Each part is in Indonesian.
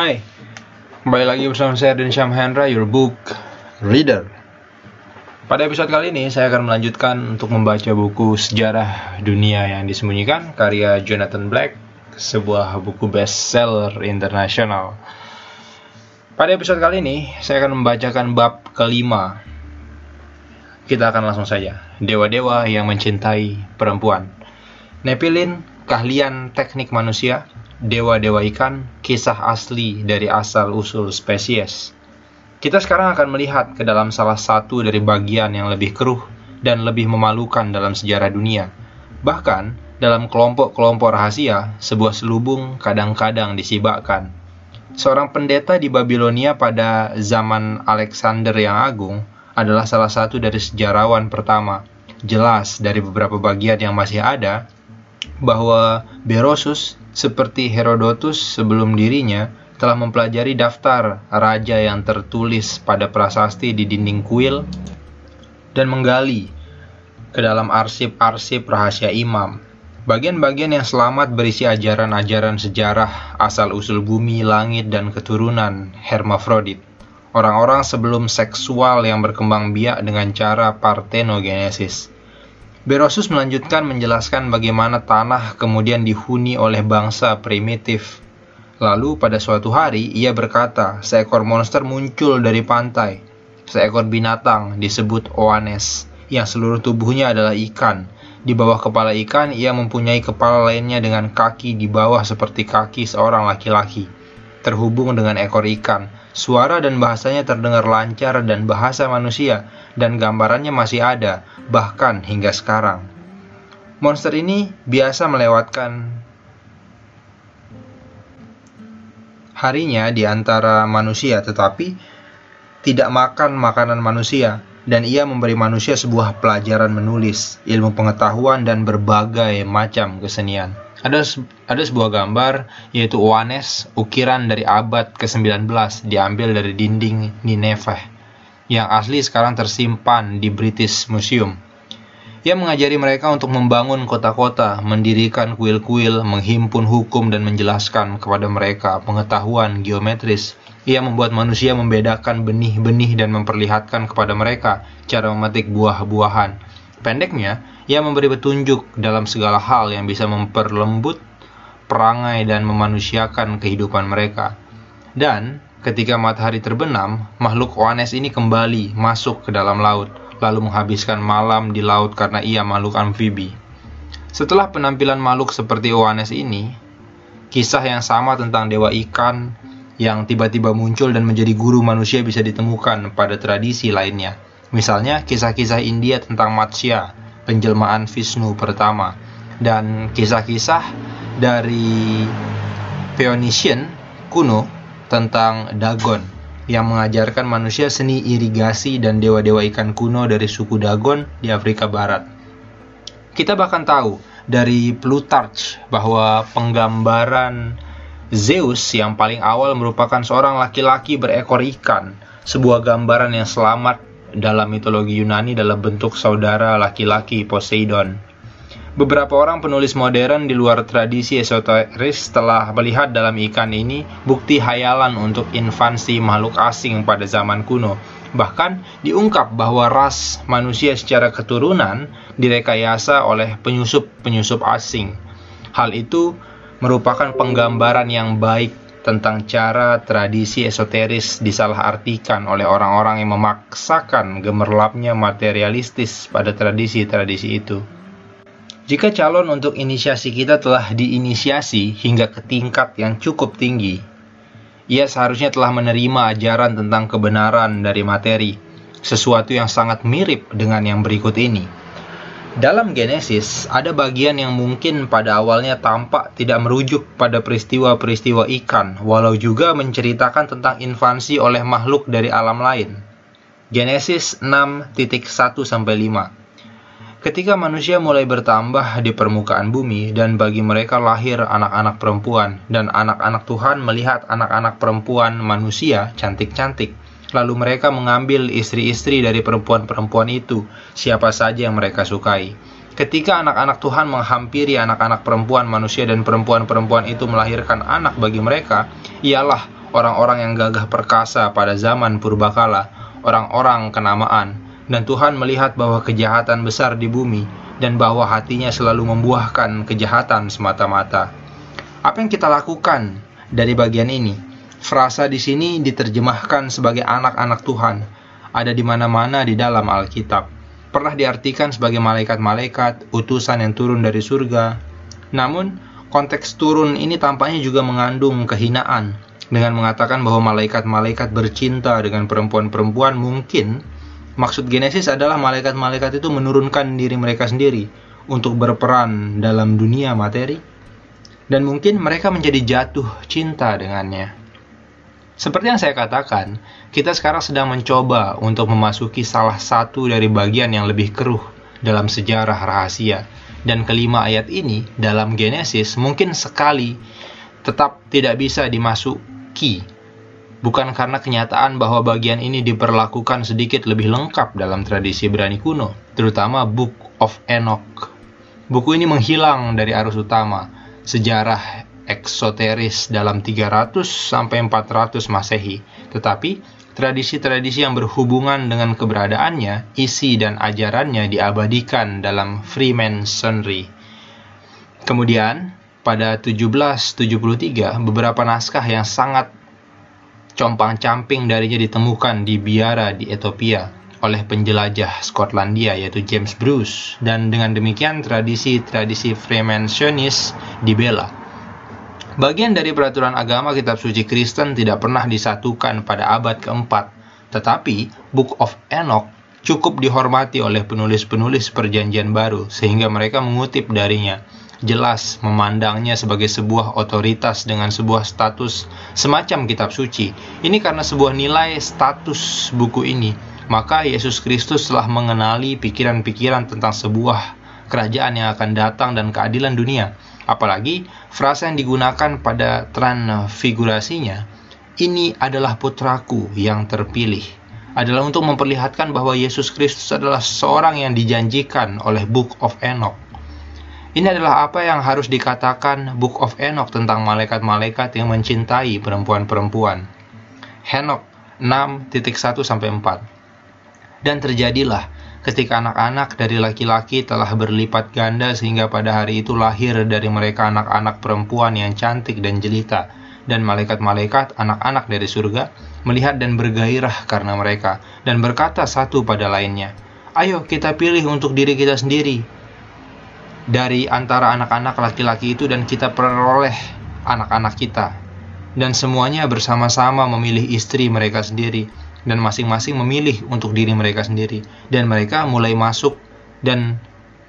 Hai, kembali lagi bersama saya Dan Syam Hendra, your book reader. Pada episode kali ini saya akan melanjutkan untuk membaca buku Sejarah Dunia yang disembunyikan karya Jonathan Black, sebuah buku bestseller internasional. Pada episode kali ini saya akan membacakan bab kelima. Kita akan langsung saja. Dewa-dewa yang mencintai perempuan. Nepilin, keahlian teknik manusia, dewa-dewa ikan, kisah asli dari asal-usul spesies. Kita sekarang akan melihat ke dalam salah satu dari bagian yang lebih keruh dan lebih memalukan dalam sejarah dunia. Bahkan, dalam kelompok-kelompok rahasia, sebuah selubung kadang-kadang disibakkan. Seorang pendeta di Babilonia pada zaman Alexander yang Agung adalah salah satu dari sejarawan pertama. Jelas dari beberapa bagian yang masih ada bahwa Berosus seperti Herodotus sebelum dirinya, telah mempelajari daftar raja yang tertulis pada prasasti di dinding kuil dan menggali ke dalam arsip-arsip rahasia imam. Bagian-bagian yang selamat berisi ajaran-ajaran sejarah asal-usul bumi, langit, dan keturunan hermafrodit. Orang-orang sebelum seksual yang berkembang biak dengan cara partenogenesis Berosus melanjutkan menjelaskan bagaimana tanah kemudian dihuni oleh bangsa primitif. Lalu pada suatu hari ia berkata, seekor monster muncul dari pantai. Seekor binatang disebut Oanes, yang seluruh tubuhnya adalah ikan. Di bawah kepala ikan, ia mempunyai kepala lainnya dengan kaki di bawah seperti kaki seorang laki-laki. Terhubung dengan ekor ikan, suara dan bahasanya terdengar lancar dan bahasa manusia, dan gambarannya masih ada, bahkan hingga sekarang. Monster ini biasa melewatkan harinya di antara manusia, tetapi tidak makan makanan manusia, dan ia memberi manusia sebuah pelajaran menulis, ilmu pengetahuan, dan berbagai macam kesenian. Ada, ada sebuah gambar, yaitu Oanes, ukiran dari abad ke-19, diambil dari dinding Nineveh yang asli sekarang tersimpan di British Museum. Ia mengajari mereka untuk membangun kota-kota, mendirikan kuil-kuil, menghimpun hukum dan menjelaskan kepada mereka pengetahuan geometris. Ia membuat manusia membedakan benih-benih dan memperlihatkan kepada mereka cara memetik buah-buahan. Pendeknya, ia memberi petunjuk dalam segala hal yang bisa memperlembut perangai dan memanusiakan kehidupan mereka. Dan Ketika matahari terbenam, makhluk Oanes ini kembali masuk ke dalam laut, lalu menghabiskan malam di laut karena ia makhluk amfibi. Setelah penampilan makhluk seperti Oanes ini, kisah yang sama tentang dewa ikan yang tiba-tiba muncul dan menjadi guru manusia bisa ditemukan pada tradisi lainnya. Misalnya kisah-kisah India tentang Matsya, penjelmaan Vishnu pertama, dan kisah-kisah dari Phoenician kuno tentang Dagon yang mengajarkan manusia seni irigasi dan dewa-dewa ikan kuno dari suku Dagon di Afrika Barat. Kita bahkan tahu dari Plutarch bahwa penggambaran Zeus yang paling awal merupakan seorang laki-laki berekor ikan, sebuah gambaran yang selamat dalam mitologi Yunani dalam bentuk saudara laki-laki Poseidon. Beberapa orang penulis modern di luar tradisi esoteris telah melihat dalam ikan ini bukti hayalan untuk invasi makhluk asing pada zaman kuno. Bahkan diungkap bahwa ras manusia secara keturunan direkayasa oleh penyusup-penyusup asing. Hal itu merupakan penggambaran yang baik tentang cara tradisi esoteris disalahartikan oleh orang-orang yang memaksakan gemerlapnya materialistis pada tradisi-tradisi itu. Jika calon untuk inisiasi kita telah diinisiasi hingga ke tingkat yang cukup tinggi, ia seharusnya telah menerima ajaran tentang kebenaran dari materi, sesuatu yang sangat mirip dengan yang berikut ini. Dalam Genesis, ada bagian yang mungkin pada awalnya tampak tidak merujuk pada peristiwa-peristiwa ikan, walau juga menceritakan tentang invasi oleh makhluk dari alam lain. Genesis 6.1-5 Ketika manusia mulai bertambah di permukaan bumi dan bagi mereka lahir anak-anak perempuan dan anak-anak Tuhan melihat anak-anak perempuan manusia cantik-cantik, lalu mereka mengambil istri-istri dari perempuan-perempuan itu, siapa saja yang mereka sukai. Ketika anak-anak Tuhan menghampiri anak-anak perempuan manusia dan perempuan-perempuan itu melahirkan anak bagi mereka, ialah orang-orang yang gagah perkasa pada zaman purbakala, orang-orang kenamaan, dan Tuhan melihat bahwa kejahatan besar di bumi dan bahwa hatinya selalu membuahkan kejahatan semata-mata. Apa yang kita lakukan dari bagian ini? Frasa di sini diterjemahkan sebagai anak-anak Tuhan, ada di mana-mana di dalam Alkitab. Pernah diartikan sebagai malaikat-malaikat, utusan yang turun dari surga. Namun, konteks turun ini tampaknya juga mengandung kehinaan dengan mengatakan bahwa malaikat-malaikat bercinta dengan perempuan-perempuan mungkin maksud Genesis adalah malaikat-malaikat itu menurunkan diri mereka sendiri untuk berperan dalam dunia materi dan mungkin mereka menjadi jatuh cinta dengannya. Seperti yang saya katakan, kita sekarang sedang mencoba untuk memasuki salah satu dari bagian yang lebih keruh dalam sejarah rahasia. Dan kelima ayat ini dalam Genesis mungkin sekali tetap tidak bisa dimasuki. Bukan karena kenyataan bahwa bagian ini diperlakukan sedikit lebih lengkap dalam tradisi Ibrani kuno, terutama Book of Enoch. Buku ini menghilang dari arus utama, sejarah eksoteris dalam 300 sampai 400 Masehi, tetapi tradisi-tradisi yang berhubungan dengan keberadaannya, isi dan ajarannya diabadikan dalam Freemasonry. Kemudian, pada 1773, beberapa naskah yang sangat compang-camping darinya ditemukan di biara di Ethiopia oleh penjelajah Skotlandia yaitu James Bruce dan dengan demikian tradisi-tradisi Freemasonis dibela. Bagian dari peraturan agama kitab suci Kristen tidak pernah disatukan pada abad keempat, tetapi Book of Enoch cukup dihormati oleh penulis-penulis perjanjian baru sehingga mereka mengutip darinya jelas memandangnya sebagai sebuah otoritas dengan sebuah status semacam kitab suci. Ini karena sebuah nilai status buku ini. Maka Yesus Kristus telah mengenali pikiran-pikiran tentang sebuah kerajaan yang akan datang dan keadilan dunia. Apalagi frasa yang digunakan pada transfigurasinya, ini adalah putraku yang terpilih adalah untuk memperlihatkan bahwa Yesus Kristus adalah seorang yang dijanjikan oleh Book of Enoch ini adalah apa yang harus dikatakan Book of Enoch tentang malaikat-malaikat yang mencintai perempuan-perempuan. Henok 6.1 4. Dan terjadilah ketika anak-anak dari laki-laki telah berlipat ganda sehingga pada hari itu lahir dari mereka anak-anak perempuan yang cantik dan jelita. Dan malaikat-malaikat anak-anak dari surga melihat dan bergairah karena mereka dan berkata satu pada lainnya, "Ayo kita pilih untuk diri kita sendiri. Dari antara anak-anak laki-laki itu dan kita peroleh anak-anak kita. Dan semuanya bersama-sama memilih istri mereka sendiri dan masing-masing memilih untuk diri mereka sendiri dan mereka mulai masuk dan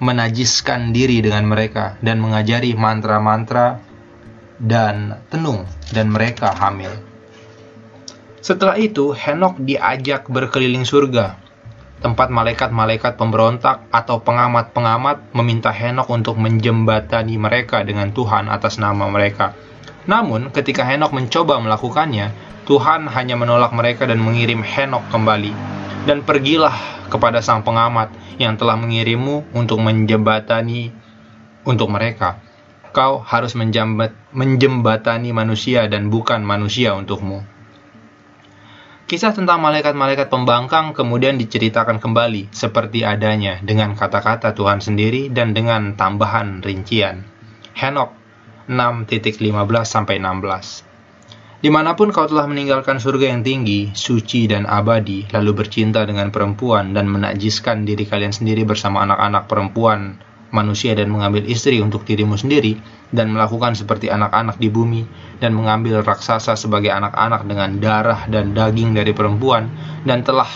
menajiskan diri dengan mereka dan mengajari mantra-mantra dan tenung dan mereka hamil. Setelah itu, Henok diajak berkeliling surga tempat malaikat-malaikat pemberontak atau pengamat-pengamat meminta Henok untuk menjembatani mereka dengan Tuhan atas nama mereka. Namun, ketika Henok mencoba melakukannya, Tuhan hanya menolak mereka dan mengirim Henok kembali. Dan pergilah kepada sang pengamat yang telah mengirimmu untuk menjembatani untuk mereka. Kau harus menjembatani manusia dan bukan manusia untukmu. Kisah tentang malaikat-malaikat pembangkang kemudian diceritakan kembali seperti adanya dengan kata-kata Tuhan sendiri dan dengan tambahan rincian. Henok 6.15-16 Di mana pun kau telah meninggalkan surga yang tinggi, suci dan abadi, lalu bercinta dengan perempuan dan menajiskan diri kalian sendiri bersama anak-anak perempuan manusia dan mengambil istri untuk dirimu sendiri dan melakukan seperti anak-anak di bumi dan mengambil raksasa sebagai anak-anak dengan darah dan daging dari perempuan dan telah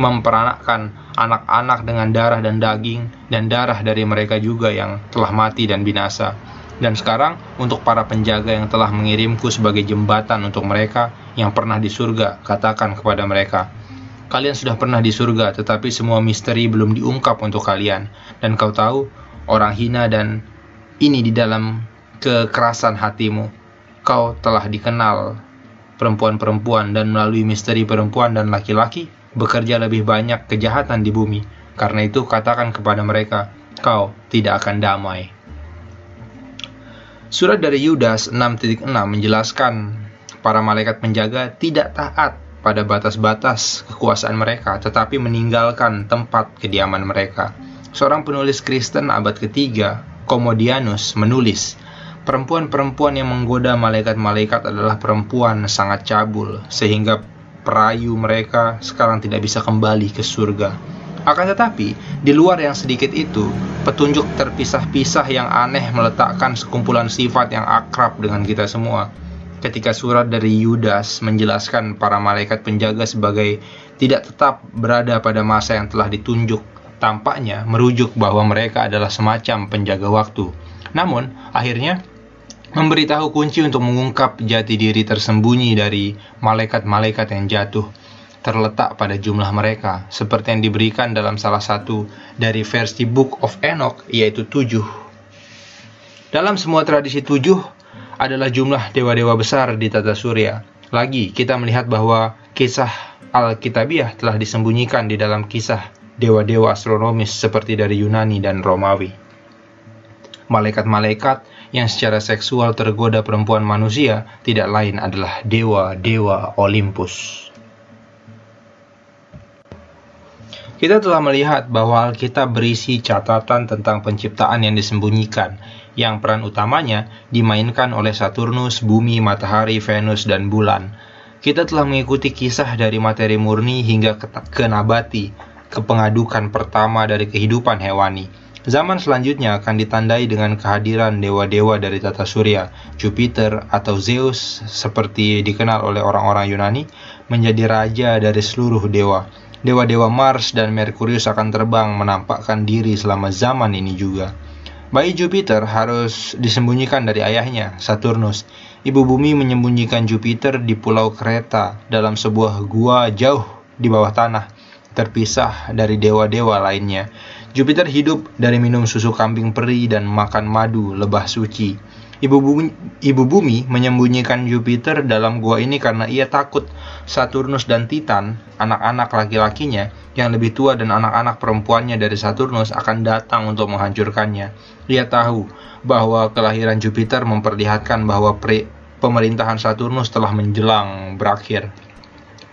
memperanakkan anak-anak dengan darah dan daging dan darah dari mereka juga yang telah mati dan binasa. Dan sekarang untuk para penjaga yang telah mengirimku sebagai jembatan untuk mereka yang pernah di surga, katakan kepada mereka, Kalian sudah pernah di surga, tetapi semua misteri belum diungkap untuk kalian. Dan kau tahu, orang hina dan ini di dalam kekerasan hatimu. Kau telah dikenal perempuan-perempuan dan melalui misteri perempuan dan laki-laki bekerja lebih banyak kejahatan di bumi. Karena itu katakan kepada mereka, kau tidak akan damai. Surat dari Yudas 6.6 menjelaskan para malaikat penjaga tidak taat pada batas-batas kekuasaan mereka, tetapi meninggalkan tempat kediaman mereka. Seorang penulis Kristen abad ketiga, Komodianus, menulis, Perempuan-perempuan yang menggoda malaikat-malaikat adalah perempuan sangat cabul, sehingga perayu mereka sekarang tidak bisa kembali ke surga. Akan tetapi, di luar yang sedikit itu, petunjuk terpisah-pisah yang aneh meletakkan sekumpulan sifat yang akrab dengan kita semua. Ketika surat dari Yudas menjelaskan para malaikat penjaga sebagai tidak tetap berada pada masa yang telah ditunjuk, tampaknya merujuk bahwa mereka adalah semacam penjaga waktu. Namun, akhirnya memberitahu kunci untuk mengungkap jati diri tersembunyi dari malaikat-malaikat yang jatuh terletak pada jumlah mereka seperti yang diberikan dalam salah satu dari versi Book of Enoch yaitu tujuh. Dalam semua tradisi tujuh adalah jumlah dewa-dewa besar di tata surya. Lagi kita melihat bahwa kisah Alkitabiah telah disembunyikan di dalam kisah dewa-dewa astronomis seperti dari Yunani dan Romawi. Malaikat-malaikat yang secara seksual tergoda perempuan manusia tidak lain adalah dewa-dewa Olympus. Kita telah melihat bahwa Alkitab berisi catatan tentang penciptaan yang disembunyikan, yang peran utamanya dimainkan oleh Saturnus, bumi, matahari, Venus, dan bulan. Kita telah mengikuti kisah dari materi murni hingga ke nabati, ke pengadukan pertama dari kehidupan hewani Zaman selanjutnya akan ditandai dengan kehadiran dewa-dewa dari tata surya, Jupiter atau Zeus seperti dikenal oleh orang-orang Yunani, menjadi raja dari seluruh dewa. Dewa-dewa Mars dan Merkurius akan terbang menampakkan diri selama zaman ini juga. Bayi Jupiter harus disembunyikan dari ayahnya, Saturnus. Ibu bumi menyembunyikan Jupiter di pulau Kreta dalam sebuah gua jauh di bawah tanah, terpisah dari dewa-dewa lainnya. Jupiter hidup dari minum susu kambing peri dan makan madu lebah suci. Ibu bumi, ibu bumi menyembunyikan Jupiter dalam gua ini karena ia takut Saturnus dan Titan, anak-anak laki-lakinya yang lebih tua dan anak-anak perempuannya dari Saturnus akan datang untuk menghancurkannya. Ia tahu bahwa kelahiran Jupiter memperlihatkan bahwa pre pemerintahan Saturnus telah menjelang berakhir.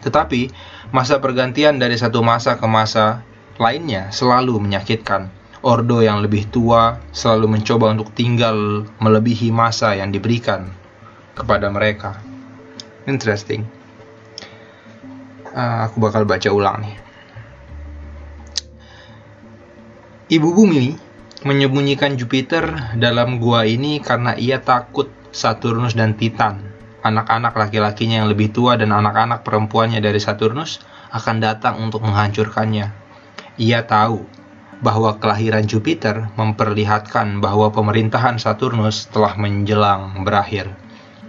Tetapi, masa pergantian dari satu masa ke masa lainnya selalu menyakitkan. Ordo yang lebih tua selalu mencoba untuk tinggal melebihi masa yang diberikan kepada mereka. Interesting. Uh, aku bakal baca ulang nih. Ibu bumi menyembunyikan Jupiter dalam gua ini karena ia takut Saturnus dan Titan, anak-anak laki-lakinya yang lebih tua dan anak-anak perempuannya dari Saturnus akan datang untuk menghancurkannya. Ia tahu bahwa kelahiran Jupiter memperlihatkan bahwa pemerintahan Saturnus telah menjelang berakhir.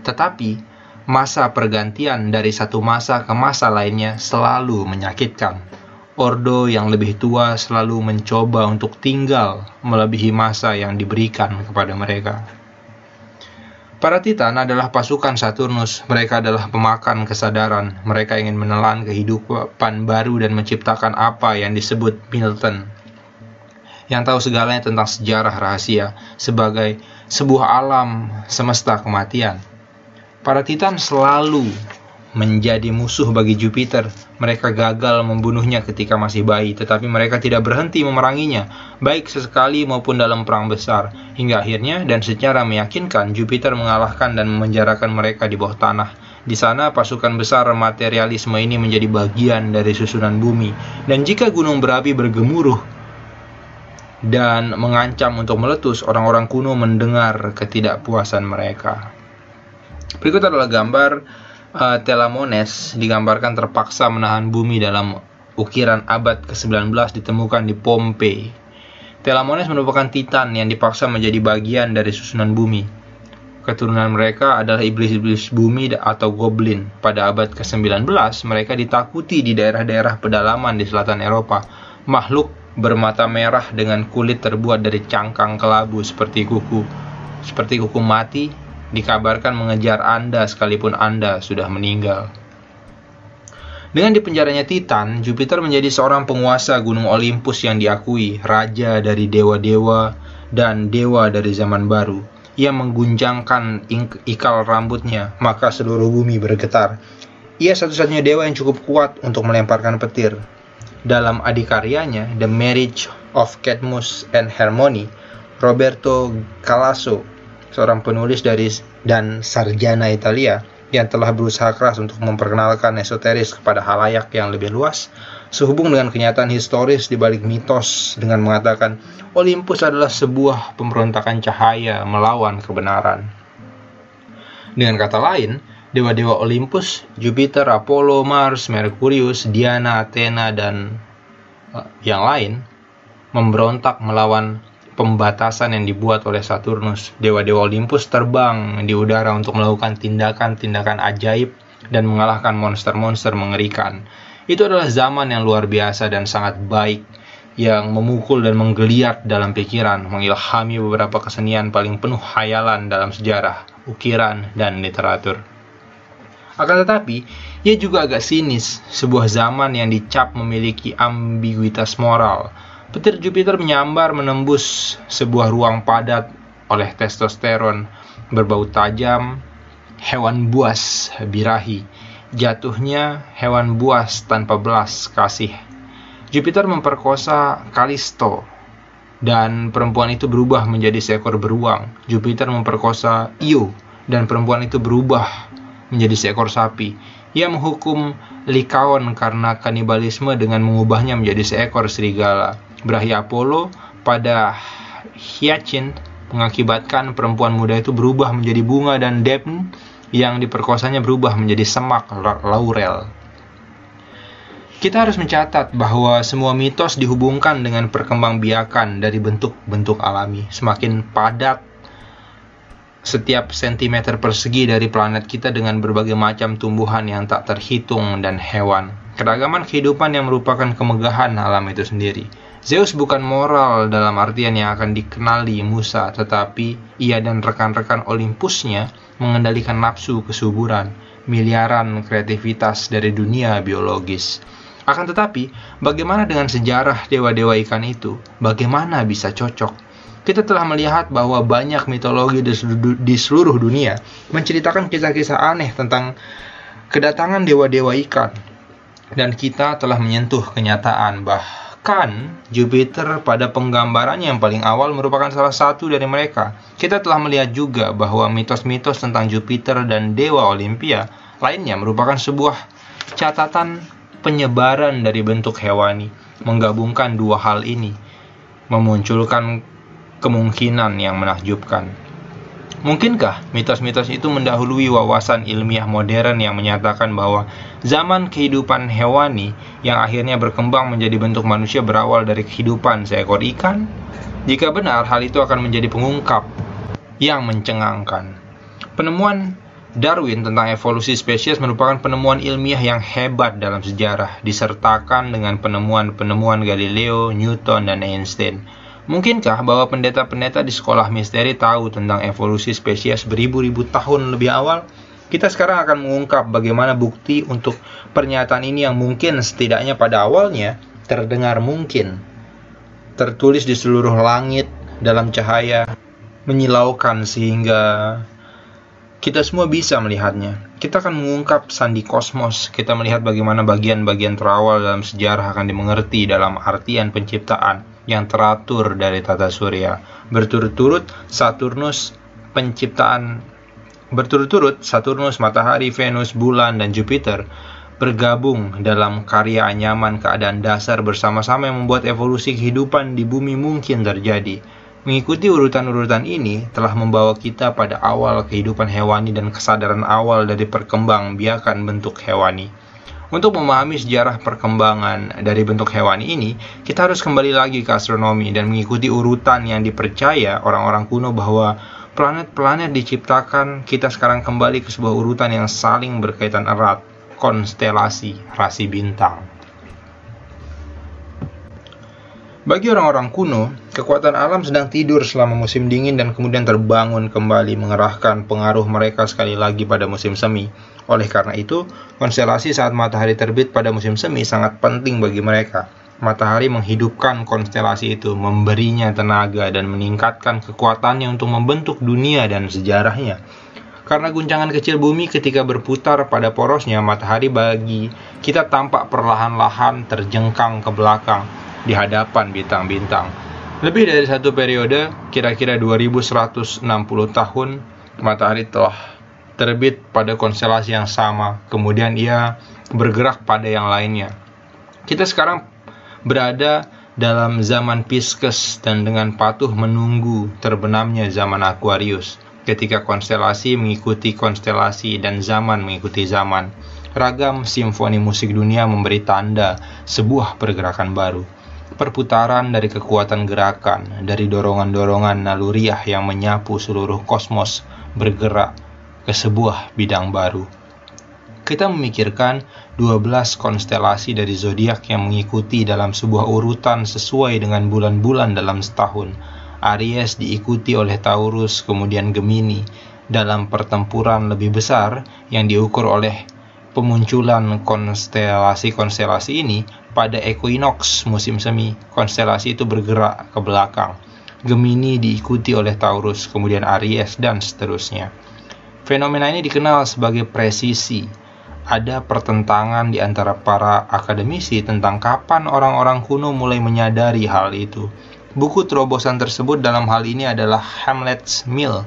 Tetapi, masa pergantian dari satu masa ke masa lainnya selalu menyakitkan. Ordo yang lebih tua selalu mencoba untuk tinggal melebihi masa yang diberikan kepada mereka. Para Titan adalah pasukan Saturnus. Mereka adalah pemakan kesadaran. Mereka ingin menelan kehidupan baru dan menciptakan apa yang disebut Milton. Yang tahu segalanya tentang sejarah rahasia sebagai sebuah alam semesta kematian. Para Titan selalu menjadi musuh bagi Jupiter. Mereka gagal membunuhnya ketika masih bayi, tetapi mereka tidak berhenti memeranginya, baik sesekali maupun dalam perang besar. Hingga akhirnya dan secara meyakinkan Jupiter mengalahkan dan memenjarakan mereka di bawah tanah. Di sana pasukan besar materialisme ini menjadi bagian dari susunan bumi. Dan jika gunung berapi bergemuruh dan mengancam untuk meletus, orang-orang kuno mendengar ketidakpuasan mereka. Berikut adalah gambar uh, Telamones digambarkan terpaksa menahan bumi dalam ukiran abad ke-19 ditemukan di Pompei. Telamones merupakan titan yang dipaksa menjadi bagian dari susunan bumi. Keturunan mereka adalah iblis-iblis bumi atau goblin. Pada abad ke-19, mereka ditakuti di daerah-daerah pedalaman di selatan Eropa. Makhluk bermata merah dengan kulit terbuat dari cangkang kelabu seperti kuku, seperti kuku mati dikabarkan mengejar Anda sekalipun Anda sudah meninggal. Dengan dipenjaranya Titan, Jupiter menjadi seorang penguasa gunung Olympus yang diakui, raja dari dewa-dewa dan dewa dari zaman baru. ia menggunjangkan ikal rambutnya, maka seluruh bumi bergetar. Ia satu-satunya dewa yang cukup kuat untuk melemparkan petir. Dalam adikaryanya, The Marriage of Cadmus and Harmony, Roberto Calasso, seorang penulis dari dan sarjana Italia yang telah berusaha keras untuk memperkenalkan esoteris kepada halayak yang lebih luas, sehubung dengan kenyataan historis di balik mitos dengan mengatakan Olympus adalah sebuah pemberontakan cahaya melawan kebenaran. Dengan kata lain, dewa-dewa Olympus, Jupiter, Apollo, Mars, Merkurius, Diana, Athena, dan uh, yang lain memberontak melawan pembatasan yang dibuat oleh Saturnus. Dewa-dewa Olympus terbang di udara untuk melakukan tindakan-tindakan ajaib dan mengalahkan monster-monster mengerikan. Itu adalah zaman yang luar biasa dan sangat baik yang memukul dan menggeliat dalam pikiran, mengilhami beberapa kesenian paling penuh hayalan dalam sejarah, ukiran, dan literatur. Akan tetapi, ia juga agak sinis, sebuah zaman yang dicap memiliki ambiguitas moral. Petir Jupiter menyambar menembus sebuah ruang padat oleh testosteron berbau tajam, hewan buas birahi, jatuhnya hewan buas tanpa belas kasih. Jupiter memperkosa Kalisto, dan perempuan itu berubah menjadi seekor beruang. Jupiter memperkosa Io, dan perempuan itu berubah menjadi seekor sapi. Ia menghukum Likaon karena kanibalisme dengan mengubahnya menjadi seekor serigala. Berahi Apollo pada Hyacinth mengakibatkan perempuan muda itu berubah menjadi bunga dan Daphne yang diperkosanya berubah menjadi semak laurel. Kita harus mencatat bahwa semua mitos dihubungkan dengan perkembangbiakan dari bentuk-bentuk alami. Semakin padat setiap sentimeter persegi dari planet kita dengan berbagai macam tumbuhan yang tak terhitung dan hewan. Keragaman kehidupan yang merupakan kemegahan alam itu sendiri. Zeus bukan moral dalam artian yang akan dikenali Musa, tetapi ia dan rekan-rekan Olympusnya mengendalikan nafsu kesuburan, miliaran kreativitas dari dunia biologis. Akan tetapi, bagaimana dengan sejarah dewa-dewa ikan itu? Bagaimana bisa cocok? Kita telah melihat bahwa banyak mitologi di seluruh dunia menceritakan kisah-kisah aneh tentang kedatangan dewa-dewa ikan. Dan kita telah menyentuh kenyataan bahkan Jupiter pada penggambarannya yang paling awal merupakan salah satu dari mereka. Kita telah melihat juga bahwa mitos-mitos tentang Jupiter dan dewa Olimpia lainnya merupakan sebuah catatan penyebaran dari bentuk hewani, menggabungkan dua hal ini, memunculkan kemungkinan yang menakjubkan. Mungkinkah mitos-mitos itu mendahului wawasan ilmiah modern yang menyatakan bahwa zaman kehidupan hewani yang akhirnya berkembang menjadi bentuk manusia berawal dari kehidupan seekor ikan? Jika benar, hal itu akan menjadi pengungkap yang mencengangkan. Penemuan Darwin tentang evolusi spesies merupakan penemuan ilmiah yang hebat dalam sejarah, disertakan dengan penemuan-penemuan Galileo, Newton, dan Einstein Mungkinkah bahwa pendeta-pendeta di sekolah misteri tahu tentang evolusi spesies beribu-ribu tahun lebih awal? Kita sekarang akan mengungkap bagaimana bukti untuk pernyataan ini yang mungkin setidaknya pada awalnya terdengar mungkin. Tertulis di seluruh langit dalam cahaya menyilaukan sehingga kita semua bisa melihatnya. Kita akan mengungkap sandi kosmos. Kita melihat bagaimana bagian-bagian terawal dalam sejarah akan dimengerti dalam artian penciptaan yang teratur dari tata surya. Berturut-turut Saturnus penciptaan berturut-turut Saturnus, matahari, Venus, bulan dan Jupiter bergabung dalam karya anyaman keadaan dasar bersama-sama yang membuat evolusi kehidupan di bumi mungkin terjadi. Mengikuti urutan-urutan ini telah membawa kita pada awal kehidupan hewani dan kesadaran awal dari perkembang biakan bentuk hewani. Untuk memahami sejarah perkembangan dari bentuk hewan ini, kita harus kembali lagi ke astronomi dan mengikuti urutan yang dipercaya orang-orang kuno bahwa planet-planet diciptakan kita sekarang kembali ke sebuah urutan yang saling berkaitan erat, konstelasi, rasi bintang. Bagi orang-orang kuno, kekuatan alam sedang tidur selama musim dingin dan kemudian terbangun kembali mengerahkan pengaruh mereka sekali lagi pada musim semi. Oleh karena itu, konstelasi saat matahari terbit pada musim semi sangat penting bagi mereka. Matahari menghidupkan konstelasi itu, memberinya tenaga dan meningkatkan kekuatannya untuk membentuk dunia dan sejarahnya. Karena guncangan kecil bumi ketika berputar pada porosnya, matahari bagi kita tampak perlahan-lahan terjengkang ke belakang di hadapan bintang-bintang. Lebih dari satu periode, kira-kira 2160 tahun, matahari telah terbit pada konstelasi yang sama, kemudian ia bergerak pada yang lainnya. Kita sekarang berada dalam zaman Pisces dan dengan patuh menunggu terbenamnya zaman Aquarius. Ketika konstelasi mengikuti konstelasi dan zaman mengikuti zaman, ragam simfoni musik dunia memberi tanda sebuah pergerakan baru. Perputaran dari kekuatan gerakan, dari dorongan-dorongan naluriah yang menyapu seluruh kosmos bergerak ke sebuah bidang baru kita memikirkan 12 konstelasi dari zodiak yang mengikuti dalam sebuah urutan sesuai dengan bulan-bulan dalam setahun. Aries diikuti oleh Taurus, kemudian Gemini. Dalam pertempuran lebih besar yang diukur oleh pemunculan konstelasi-konstelasi ini pada equinox musim semi, konstelasi itu bergerak ke belakang. Gemini diikuti oleh Taurus, kemudian Aries, dan seterusnya. Fenomena ini dikenal sebagai presisi, ada pertentangan di antara para akademisi tentang kapan orang-orang kuno mulai menyadari hal itu. Buku terobosan tersebut dalam hal ini adalah Hamlet's Mill,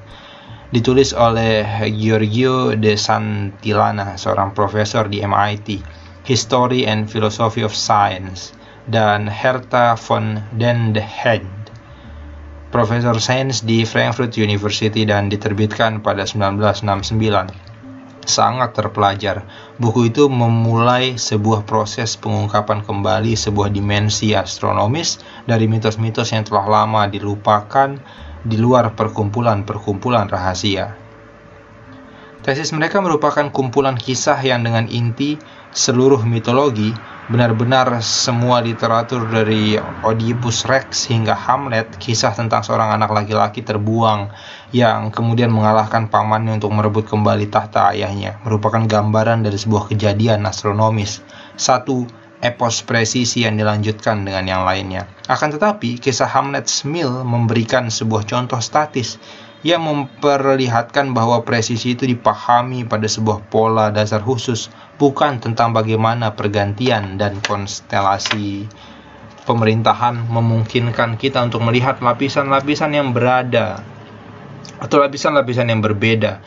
ditulis oleh Giorgio de Santillana, seorang profesor di MIT, History and Philosophy of Science, dan Herta von den profesor sains di Frankfurt University dan diterbitkan pada 1969 sangat terpelajar. Buku itu memulai sebuah proses pengungkapan kembali sebuah dimensi astronomis dari mitos-mitos yang telah lama dilupakan di luar perkumpulan-perkumpulan rahasia. Tesis mereka merupakan kumpulan kisah yang dengan inti seluruh mitologi benar-benar semua literatur dari Oedipus Rex hingga Hamlet, kisah tentang seorang anak laki-laki terbuang yang kemudian mengalahkan pamannya untuk merebut kembali tahta ayahnya, merupakan gambaran dari sebuah kejadian astronomis. Satu epos presisi yang dilanjutkan dengan yang lainnya. Akan tetapi, kisah Hamlet's Mill memberikan sebuah contoh statis yang memperlihatkan bahwa presisi itu dipahami pada sebuah pola dasar khusus, bukan tentang bagaimana pergantian dan konstelasi pemerintahan memungkinkan kita untuk melihat lapisan-lapisan yang berada atau lapisan-lapisan yang berbeda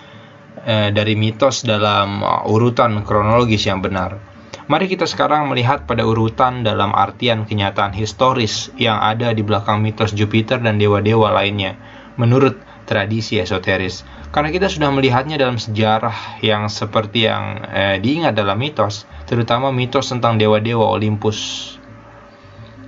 eh, dari mitos dalam uh, urutan kronologis yang benar. Mari kita sekarang melihat pada urutan dalam artian kenyataan historis yang ada di belakang mitos Jupiter dan dewa-dewa lainnya. Menurut tradisi esoteris. Karena kita sudah melihatnya dalam sejarah yang seperti yang eh, diingat dalam mitos, terutama mitos tentang dewa-dewa Olympus.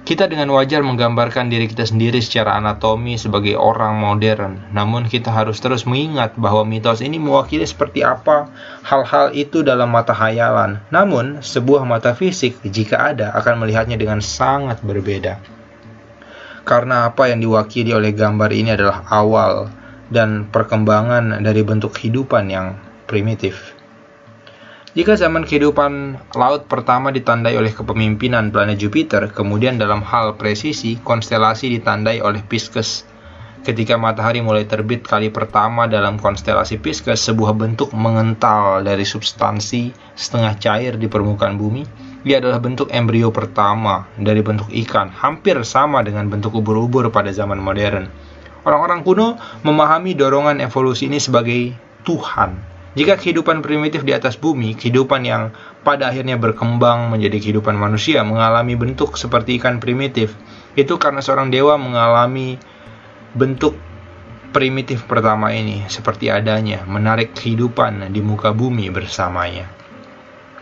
Kita dengan wajar menggambarkan diri kita sendiri secara anatomi sebagai orang modern, namun kita harus terus mengingat bahwa mitos ini mewakili seperti apa hal-hal itu dalam mata hayalan. Namun, sebuah mata fisik, jika ada, akan melihatnya dengan sangat berbeda. Karena apa yang diwakili oleh gambar ini adalah awal dan perkembangan dari bentuk kehidupan yang primitif. Jika zaman kehidupan laut pertama ditandai oleh kepemimpinan planet Jupiter, kemudian dalam hal presisi, konstelasi ditandai oleh Pisces. Ketika matahari mulai terbit kali pertama dalam konstelasi Pisces, sebuah bentuk mengental dari substansi setengah cair di permukaan bumi, ia adalah bentuk embrio pertama dari bentuk ikan, hampir sama dengan bentuk ubur-ubur pada zaman modern. Orang-orang kuno memahami dorongan evolusi ini sebagai Tuhan. Jika kehidupan primitif di atas bumi, kehidupan yang pada akhirnya berkembang menjadi kehidupan manusia, mengalami bentuk seperti ikan primitif, itu karena seorang dewa mengalami bentuk primitif pertama ini seperti adanya, menarik kehidupan di muka bumi bersamanya.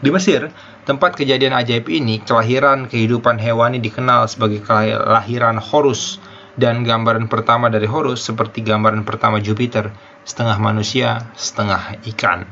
Di Mesir, tempat kejadian ajaib ini, kelahiran kehidupan hewani dikenal sebagai kelahiran Horus, dan gambaran pertama dari Horus seperti gambaran pertama Jupiter, setengah manusia, setengah ikan.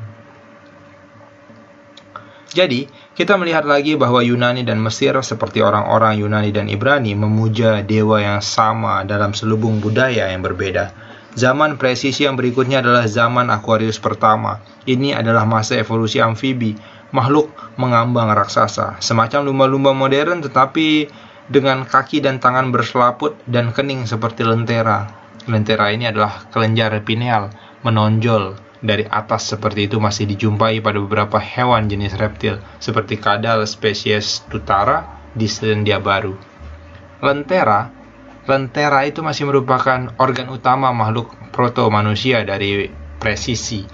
Jadi, kita melihat lagi bahwa Yunani dan Mesir seperti orang-orang Yunani dan Ibrani memuja dewa yang sama dalam selubung budaya yang berbeda. Zaman presisi yang berikutnya adalah zaman Aquarius pertama. Ini adalah masa evolusi amfibi, makhluk mengambang raksasa, semacam lumba-lumba modern tetapi dengan kaki dan tangan berselaput dan kening seperti lentera. Lentera ini adalah kelenjar pineal, menonjol dari atas seperti itu masih dijumpai pada beberapa hewan jenis reptil, seperti kadal spesies tutara di Selandia Baru. Lentera Lentera itu masih merupakan organ utama makhluk proto-manusia dari presisi,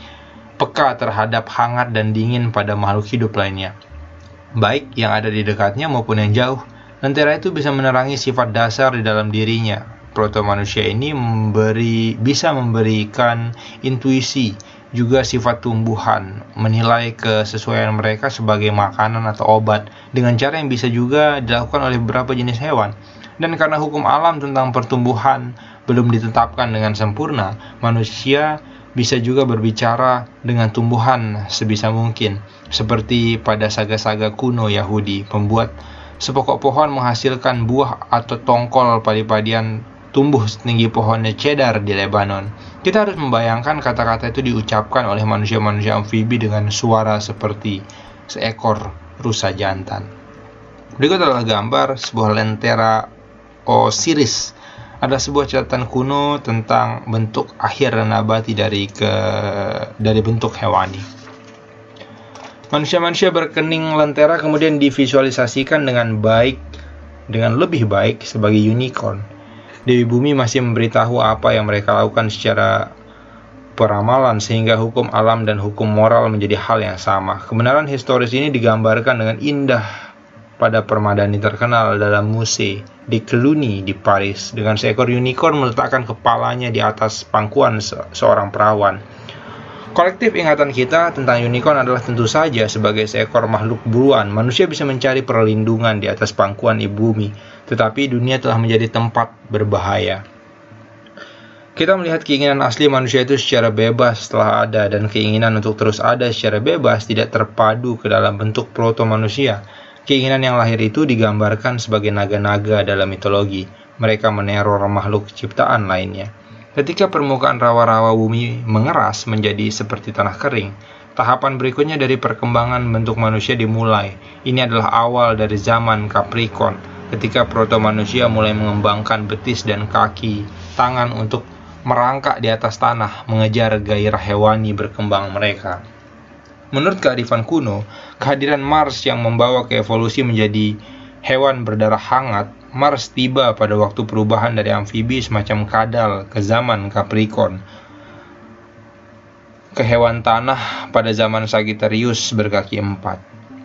peka terhadap hangat dan dingin pada makhluk hidup lainnya. Baik yang ada di dekatnya maupun yang jauh, lentera itu bisa menerangi sifat dasar di dalam dirinya. Proto manusia ini memberi bisa memberikan intuisi juga sifat tumbuhan, menilai kesesuaian mereka sebagai makanan atau obat dengan cara yang bisa juga dilakukan oleh beberapa jenis hewan. Dan karena hukum alam tentang pertumbuhan belum ditetapkan dengan sempurna, manusia bisa juga berbicara dengan tumbuhan sebisa mungkin, seperti pada saga-saga kuno Yahudi, pembuat sepokok pohon menghasilkan buah atau tongkol padi-padian tumbuh setinggi pohonnya cedar di Lebanon. Kita harus membayangkan kata-kata itu diucapkan oleh manusia-manusia amfibi dengan suara seperti seekor rusa jantan. Berikut adalah gambar sebuah lentera Osiris. Ada sebuah catatan kuno tentang bentuk akhir nabati dari ke dari bentuk hewani. Manusia-manusia berkening lentera kemudian divisualisasikan dengan baik dengan lebih baik sebagai unicorn. Dewi Bumi masih memberitahu apa yang mereka lakukan secara peramalan sehingga hukum alam dan hukum moral menjadi hal yang sama. Kebenaran historis ini digambarkan dengan indah pada permadani terkenal dalam muse di Cluny di Paris dengan seekor unicorn meletakkan kepalanya di atas pangkuan se seorang perawan. Kolektif ingatan kita tentang unicorn adalah tentu saja sebagai seekor makhluk buruan, manusia bisa mencari perlindungan di atas pangkuan ibu bumi, tetapi dunia telah menjadi tempat berbahaya. Kita melihat keinginan asli manusia itu secara bebas setelah ada dan keinginan untuk terus ada secara bebas tidak terpadu ke dalam bentuk proto manusia Keinginan yang lahir itu digambarkan sebagai naga-naga dalam mitologi. Mereka meneror makhluk ciptaan lainnya. Ketika permukaan rawa-rawa bumi mengeras menjadi seperti tanah kering, tahapan berikutnya dari perkembangan bentuk manusia dimulai. Ini adalah awal dari zaman Capricorn, ketika proto manusia mulai mengembangkan betis dan kaki, tangan untuk merangkak di atas tanah, mengejar gairah hewani berkembang mereka. Menurut kearifan kuno, kehadiran Mars yang membawa ke evolusi menjadi hewan berdarah hangat, Mars tiba pada waktu perubahan dari amfibi semacam kadal ke zaman Capricorn ke hewan tanah pada zaman Sagittarius berkaki empat.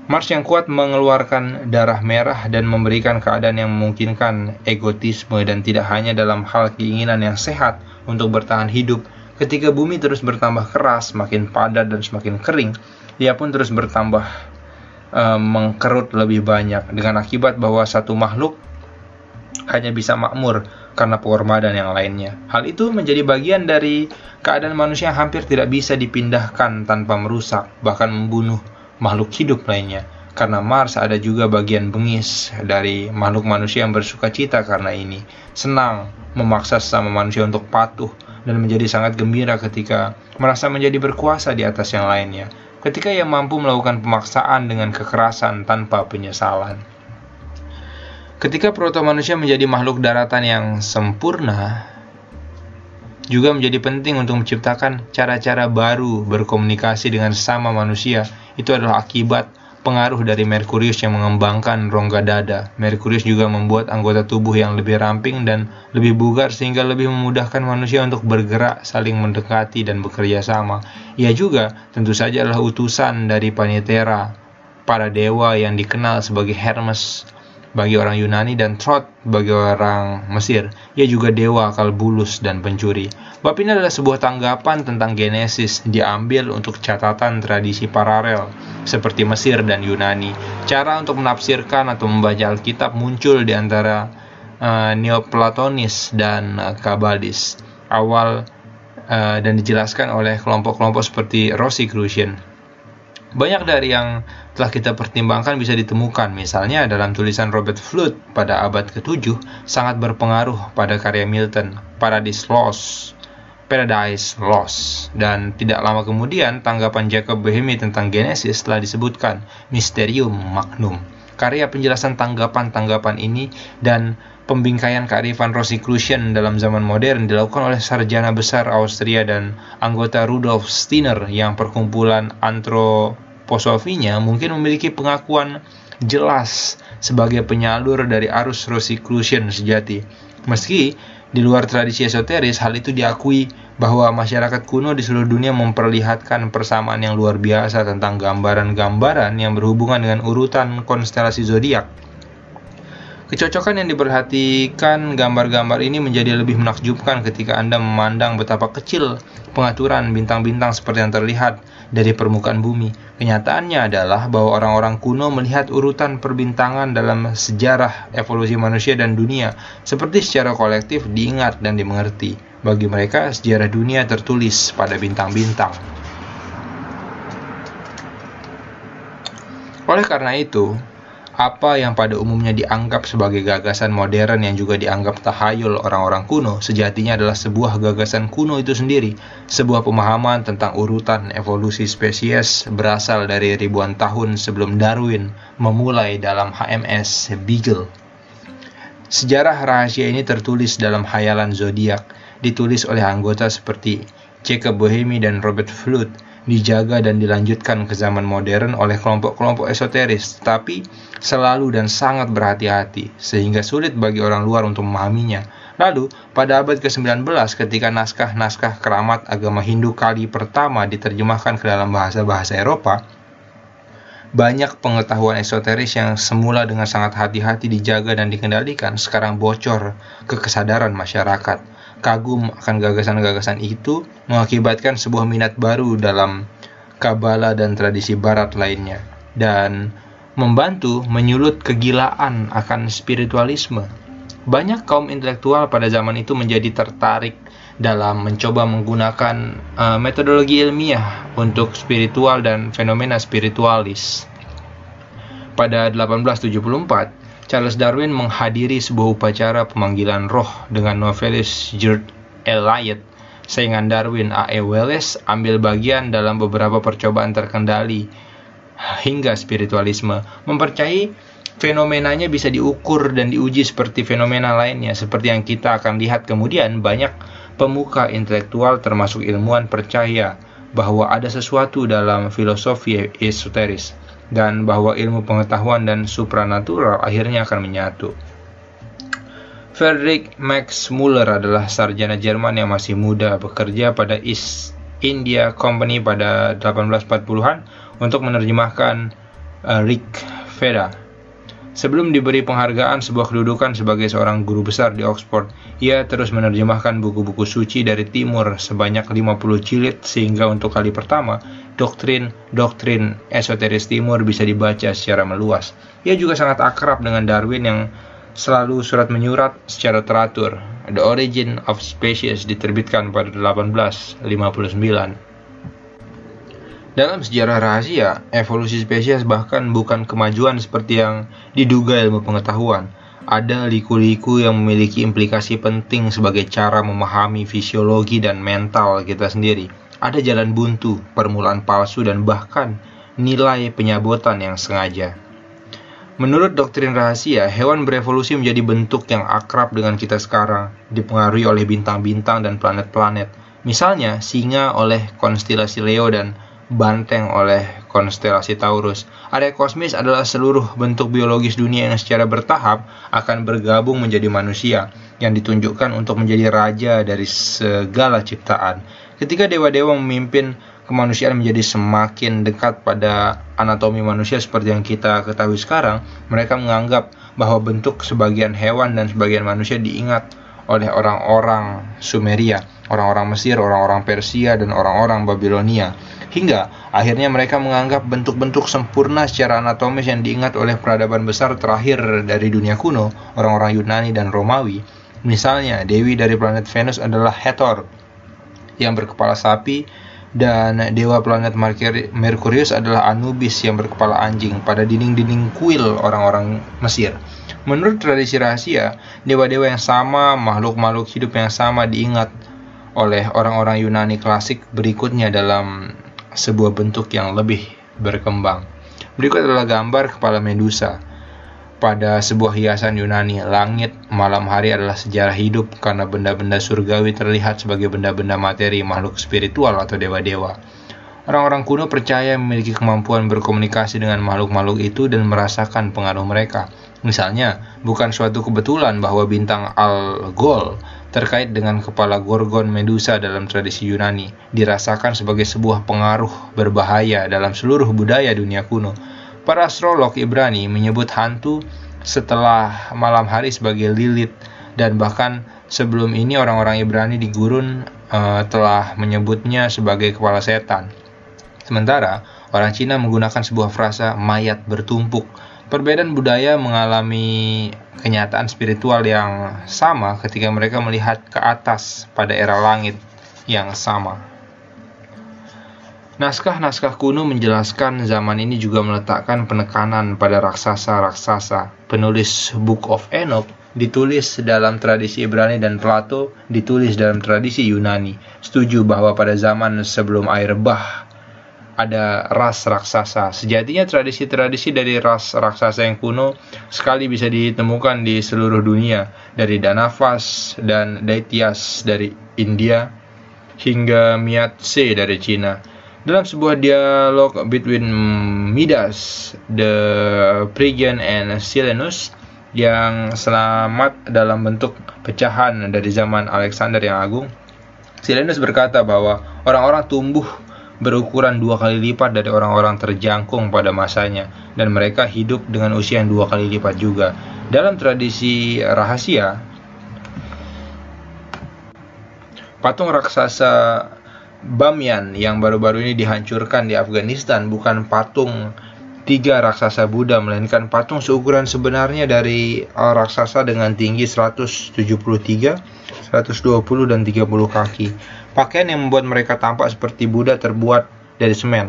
Mars yang kuat mengeluarkan darah merah dan memberikan keadaan yang memungkinkan egotisme dan tidak hanya dalam hal keinginan yang sehat untuk bertahan hidup, Ketika bumi terus bertambah keras, semakin padat dan semakin kering, ia pun terus bertambah uh, mengkerut lebih banyak dengan akibat bahwa satu makhluk hanya bisa makmur karena pengorbanan yang lainnya. Hal itu menjadi bagian dari keadaan manusia yang hampir tidak bisa dipindahkan tanpa merusak, bahkan membunuh makhluk hidup lainnya. Karena Mars ada juga bagian bengis dari makhluk manusia yang bersuka cita karena ini. Senang memaksa sesama manusia untuk patuh dan menjadi sangat gembira ketika merasa menjadi berkuasa di atas yang lainnya, ketika ia mampu melakukan pemaksaan dengan kekerasan tanpa penyesalan. Ketika proto manusia menjadi makhluk daratan yang sempurna, juga menjadi penting untuk menciptakan cara-cara baru berkomunikasi dengan sesama manusia. Itu adalah akibat pengaruh dari Merkurius yang mengembangkan rongga dada. Merkurius juga membuat anggota tubuh yang lebih ramping dan lebih bugar sehingga lebih memudahkan manusia untuk bergerak, saling mendekati dan bekerja sama. Ia juga tentu saja adalah utusan dari Panitera, para dewa yang dikenal sebagai Hermes bagi orang Yunani dan Trot bagi orang Mesir. Ia juga dewa kalbulus dan pencuri. Bab ini adalah sebuah tanggapan tentang Genesis diambil untuk catatan tradisi paralel seperti Mesir dan Yunani. Cara untuk menafsirkan atau membaca Alkitab muncul di antara uh, Neoplatonis dan uh, Kabbalistis awal uh, dan dijelaskan oleh kelompok-kelompok seperti Rosicrucian. Banyak dari yang telah kita pertimbangkan bisa ditemukan, misalnya dalam tulisan Robert Flood pada abad ke-7 sangat berpengaruh pada karya Milton, Paradise Lost, Paradise Lost. Dan tidak lama kemudian, tanggapan Jacob Boehme tentang Genesis telah disebutkan Mysterium Magnum. Karya penjelasan tanggapan-tanggapan ini dan pembingkaian kearifan Rosicrucian dalam zaman modern dilakukan oleh sarjana besar Austria dan anggota Rudolf Steiner yang perkumpulan antroposofinya mungkin memiliki pengakuan jelas sebagai penyalur dari arus Rosicrucian sejati. Meski di luar tradisi esoteris, hal itu diakui bahwa masyarakat kuno di seluruh dunia memperlihatkan persamaan yang luar biasa tentang gambaran-gambaran yang berhubungan dengan urutan konstelasi zodiak Kecocokan yang diperhatikan gambar-gambar ini menjadi lebih menakjubkan ketika Anda memandang betapa kecil pengaturan bintang-bintang seperti yang terlihat dari permukaan bumi. Kenyataannya adalah bahwa orang-orang kuno melihat urutan perbintangan dalam sejarah evolusi manusia dan dunia seperti secara kolektif diingat dan dimengerti. Bagi mereka, sejarah dunia tertulis pada bintang-bintang. Oleh karena itu, apa yang pada umumnya dianggap sebagai gagasan modern yang juga dianggap tahayul orang-orang kuno, sejatinya adalah sebuah gagasan kuno itu sendiri. Sebuah pemahaman tentang urutan evolusi spesies berasal dari ribuan tahun sebelum Darwin memulai dalam HMS Beagle. Sejarah rahasia ini tertulis dalam hayalan zodiak, ditulis oleh anggota seperti Jacob Bohemi dan Robert Flood dijaga dan dilanjutkan ke zaman modern oleh kelompok-kelompok esoteris, tapi selalu dan sangat berhati-hati, sehingga sulit bagi orang luar untuk memahaminya. Lalu, pada abad ke-19 ketika naskah-naskah keramat agama Hindu kali pertama diterjemahkan ke dalam bahasa-bahasa Eropa, banyak pengetahuan esoteris yang semula dengan sangat hati-hati dijaga dan dikendalikan sekarang bocor ke kesadaran masyarakat kagum akan gagasan-gagasan itu mengakibatkan sebuah minat baru dalam kabala dan tradisi barat lainnya dan membantu menyulut kegilaan akan spiritualisme. Banyak kaum intelektual pada zaman itu menjadi tertarik dalam mencoba menggunakan uh, metodologi ilmiah untuk spiritual dan fenomena spiritualis. Pada 1874, Charles Darwin menghadiri sebuah upacara pemanggilan roh dengan novelis George Eliot. Saingan Darwin A.E. Wallace ambil bagian dalam beberapa percobaan terkendali hingga spiritualisme. Mempercayai fenomenanya bisa diukur dan diuji seperti fenomena lainnya. Seperti yang kita akan lihat kemudian banyak pemuka intelektual termasuk ilmuwan percaya bahwa ada sesuatu dalam filosofi esoteris dan bahwa ilmu pengetahuan dan supranatural akhirnya akan menyatu. Friedrich Max Muller adalah sarjana Jerman yang masih muda bekerja pada East India Company pada 1840-an untuk menerjemahkan uh, Rig Veda Sebelum diberi penghargaan sebuah kedudukan sebagai seorang guru besar di Oxford, ia terus menerjemahkan buku-buku suci dari timur sebanyak 50 jilid sehingga untuk kali pertama doktrin-doktrin esoteris timur bisa dibaca secara meluas. Ia juga sangat akrab dengan Darwin yang selalu surat menyurat secara teratur. The Origin of Species diterbitkan pada 1859. Dalam sejarah rahasia, evolusi spesies bahkan bukan kemajuan seperti yang diduga ilmu pengetahuan. Ada liku-liku yang memiliki implikasi penting sebagai cara memahami fisiologi dan mental kita sendiri. Ada jalan buntu, permulaan palsu, dan bahkan nilai penyabotan yang sengaja. Menurut doktrin rahasia, hewan berevolusi menjadi bentuk yang akrab dengan kita sekarang, dipengaruhi oleh bintang-bintang dan planet-planet. Misalnya, singa oleh konstelasi Leo dan banteng oleh konstelasi Taurus. Area kosmis adalah seluruh bentuk biologis dunia yang secara bertahap akan bergabung menjadi manusia yang ditunjukkan untuk menjadi raja dari segala ciptaan. Ketika dewa-dewa memimpin kemanusiaan menjadi semakin dekat pada anatomi manusia seperti yang kita ketahui sekarang, mereka menganggap bahwa bentuk sebagian hewan dan sebagian manusia diingat oleh orang-orang Sumeria, orang-orang Mesir, orang-orang Persia, dan orang-orang Babilonia hingga akhirnya mereka menganggap bentuk-bentuk sempurna secara anatomis yang diingat oleh peradaban besar terakhir dari dunia kuno, orang-orang Yunani dan Romawi. Misalnya, dewi dari planet Venus adalah Hathor yang berkepala sapi dan dewa planet Merkurius adalah Anubis yang berkepala anjing pada dinding-dinding kuil orang-orang Mesir. Menurut tradisi rahasia, dewa-dewa yang sama, makhluk-makhluk hidup yang sama diingat oleh orang-orang Yunani klasik berikutnya dalam sebuah bentuk yang lebih berkembang. Berikut adalah gambar kepala Medusa. pada sebuah hiasan Yunani. Langit malam hari adalah sejarah hidup karena benda-benda surgawi terlihat sebagai benda-benda materi makhluk spiritual atau dewa-dewa. Orang-orang kuno percaya memiliki kemampuan berkomunikasi dengan makhluk-makhluk itu dan merasakan pengaruh mereka. Misalnya, bukan suatu kebetulan bahwa bintang Algol terkait dengan kepala Gorgon Medusa dalam tradisi Yunani dirasakan sebagai sebuah pengaruh berbahaya dalam seluruh budaya dunia kuno. Para astrolog Ibrani menyebut hantu setelah malam hari sebagai Lilith dan bahkan sebelum ini orang-orang Ibrani di gurun uh, telah menyebutnya sebagai kepala setan. Sementara orang Cina menggunakan sebuah frasa mayat bertumpuk. Perbedaan budaya mengalami kenyataan spiritual yang sama ketika mereka melihat ke atas pada era langit yang sama. Naskah-naskah kuno menjelaskan zaman ini juga meletakkan penekanan pada raksasa-raksasa. Penulis Book of Enoch ditulis dalam tradisi Ibrani dan Plato ditulis dalam tradisi Yunani. Setuju bahwa pada zaman sebelum air bah ada ras raksasa. Sejatinya tradisi-tradisi dari ras raksasa yang kuno sekali bisa ditemukan di seluruh dunia, dari Danavas dan Daityas dari India hingga Miatse dari Cina. Dalam sebuah dialog between Midas, the Phrygian and Silenus yang selamat dalam bentuk pecahan dari zaman Alexander yang Agung, Silenus berkata bahwa orang-orang tumbuh berukuran dua kali lipat dari orang-orang terjangkung pada masanya, dan mereka hidup dengan usia yang dua kali lipat juga. Dalam tradisi rahasia, patung raksasa Bamyan yang baru-baru ini dihancurkan di Afghanistan bukan patung tiga raksasa Buddha melainkan patung seukuran sebenarnya dari raksasa dengan tinggi 173, 120 dan 30 kaki. Pakaian yang membuat mereka tampak seperti Buddha terbuat dari semen.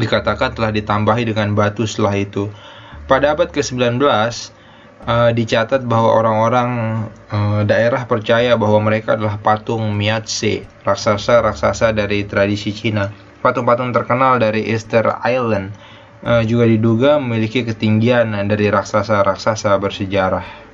Dikatakan telah ditambahi dengan batu setelah itu. Pada abad ke-19, uh, dicatat bahwa orang-orang uh, daerah percaya bahwa mereka adalah patung Miatse, raksasa-raksasa dari tradisi Cina. Patung-patung terkenal dari Easter Island uh, juga diduga memiliki ketinggian dari raksasa-raksasa bersejarah.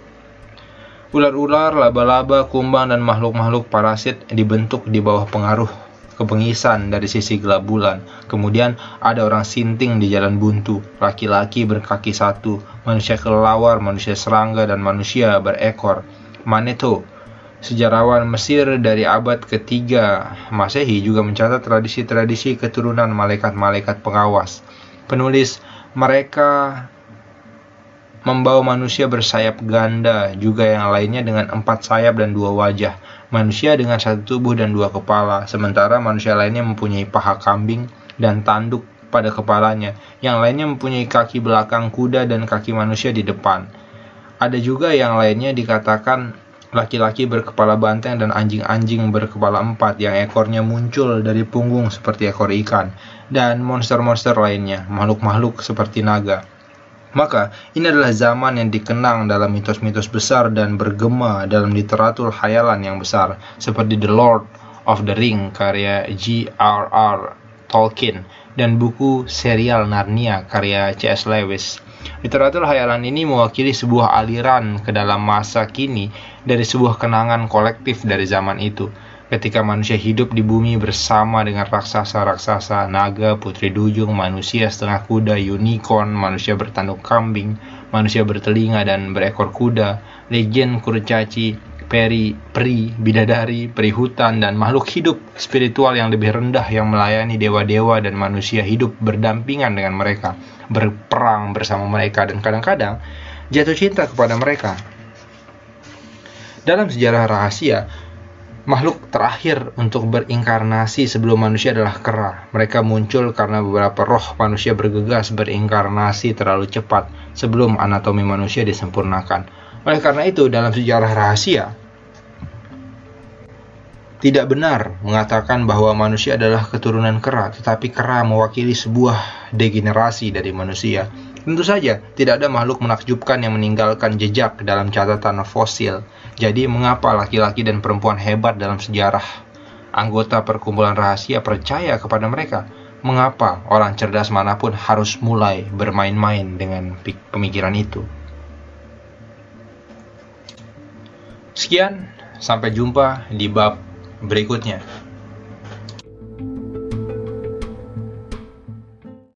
Ular-ular, laba-laba, kumbang, dan makhluk-makhluk parasit dibentuk di bawah pengaruh kebengisan dari sisi gelap bulan. Kemudian ada orang sinting di jalan buntu, laki-laki berkaki satu, manusia kelelawar, manusia serangga, dan manusia berekor. Maneto, sejarawan Mesir dari abad ketiga Masehi juga mencatat tradisi-tradisi keturunan malaikat-malaikat pengawas. Penulis mereka membawa manusia bersayap ganda, juga yang lainnya dengan empat sayap dan dua wajah manusia dengan satu tubuh dan dua kepala, sementara manusia lainnya mempunyai paha kambing dan tanduk pada kepalanya, yang lainnya mempunyai kaki belakang kuda dan kaki manusia di depan. Ada juga yang lainnya dikatakan laki-laki berkepala banteng dan anjing-anjing berkepala empat yang ekornya muncul dari punggung seperti ekor ikan, dan monster-monster lainnya, makhluk-makhluk seperti naga. Maka, ini adalah zaman yang dikenang dalam mitos-mitos besar dan bergema dalam literatur khayalan yang besar, seperti The Lord of the Ring karya G.R.R. Tolkien dan buku serial Narnia karya C.S. Lewis. Literatur khayalan ini mewakili sebuah aliran ke dalam masa kini dari sebuah kenangan kolektif dari zaman itu ketika manusia hidup di bumi bersama dengan raksasa-raksasa, naga, putri duyung, manusia setengah kuda, unicorn, manusia bertanduk kambing, manusia bertelinga dan berekor kuda, legend kurcaci, peri, peri, bidadari, peri hutan, dan makhluk hidup spiritual yang lebih rendah yang melayani dewa-dewa dan manusia hidup berdampingan dengan mereka, berperang bersama mereka, dan kadang-kadang jatuh cinta kepada mereka. Dalam sejarah rahasia, Makhluk terakhir untuk berinkarnasi sebelum manusia adalah kera. Mereka muncul karena beberapa roh manusia bergegas berinkarnasi terlalu cepat sebelum anatomi manusia disempurnakan. Oleh karena itu, dalam sejarah rahasia, tidak benar mengatakan bahwa manusia adalah keturunan kera, tetapi kera mewakili sebuah degenerasi dari manusia. Tentu saja, tidak ada makhluk menakjubkan yang meninggalkan jejak dalam catatan fosil. Jadi, mengapa laki-laki dan perempuan hebat dalam sejarah? Anggota perkumpulan rahasia percaya kepada mereka. Mengapa orang cerdas mana pun harus mulai bermain-main dengan pemikiran itu? Sekian, sampai jumpa di bab berikutnya.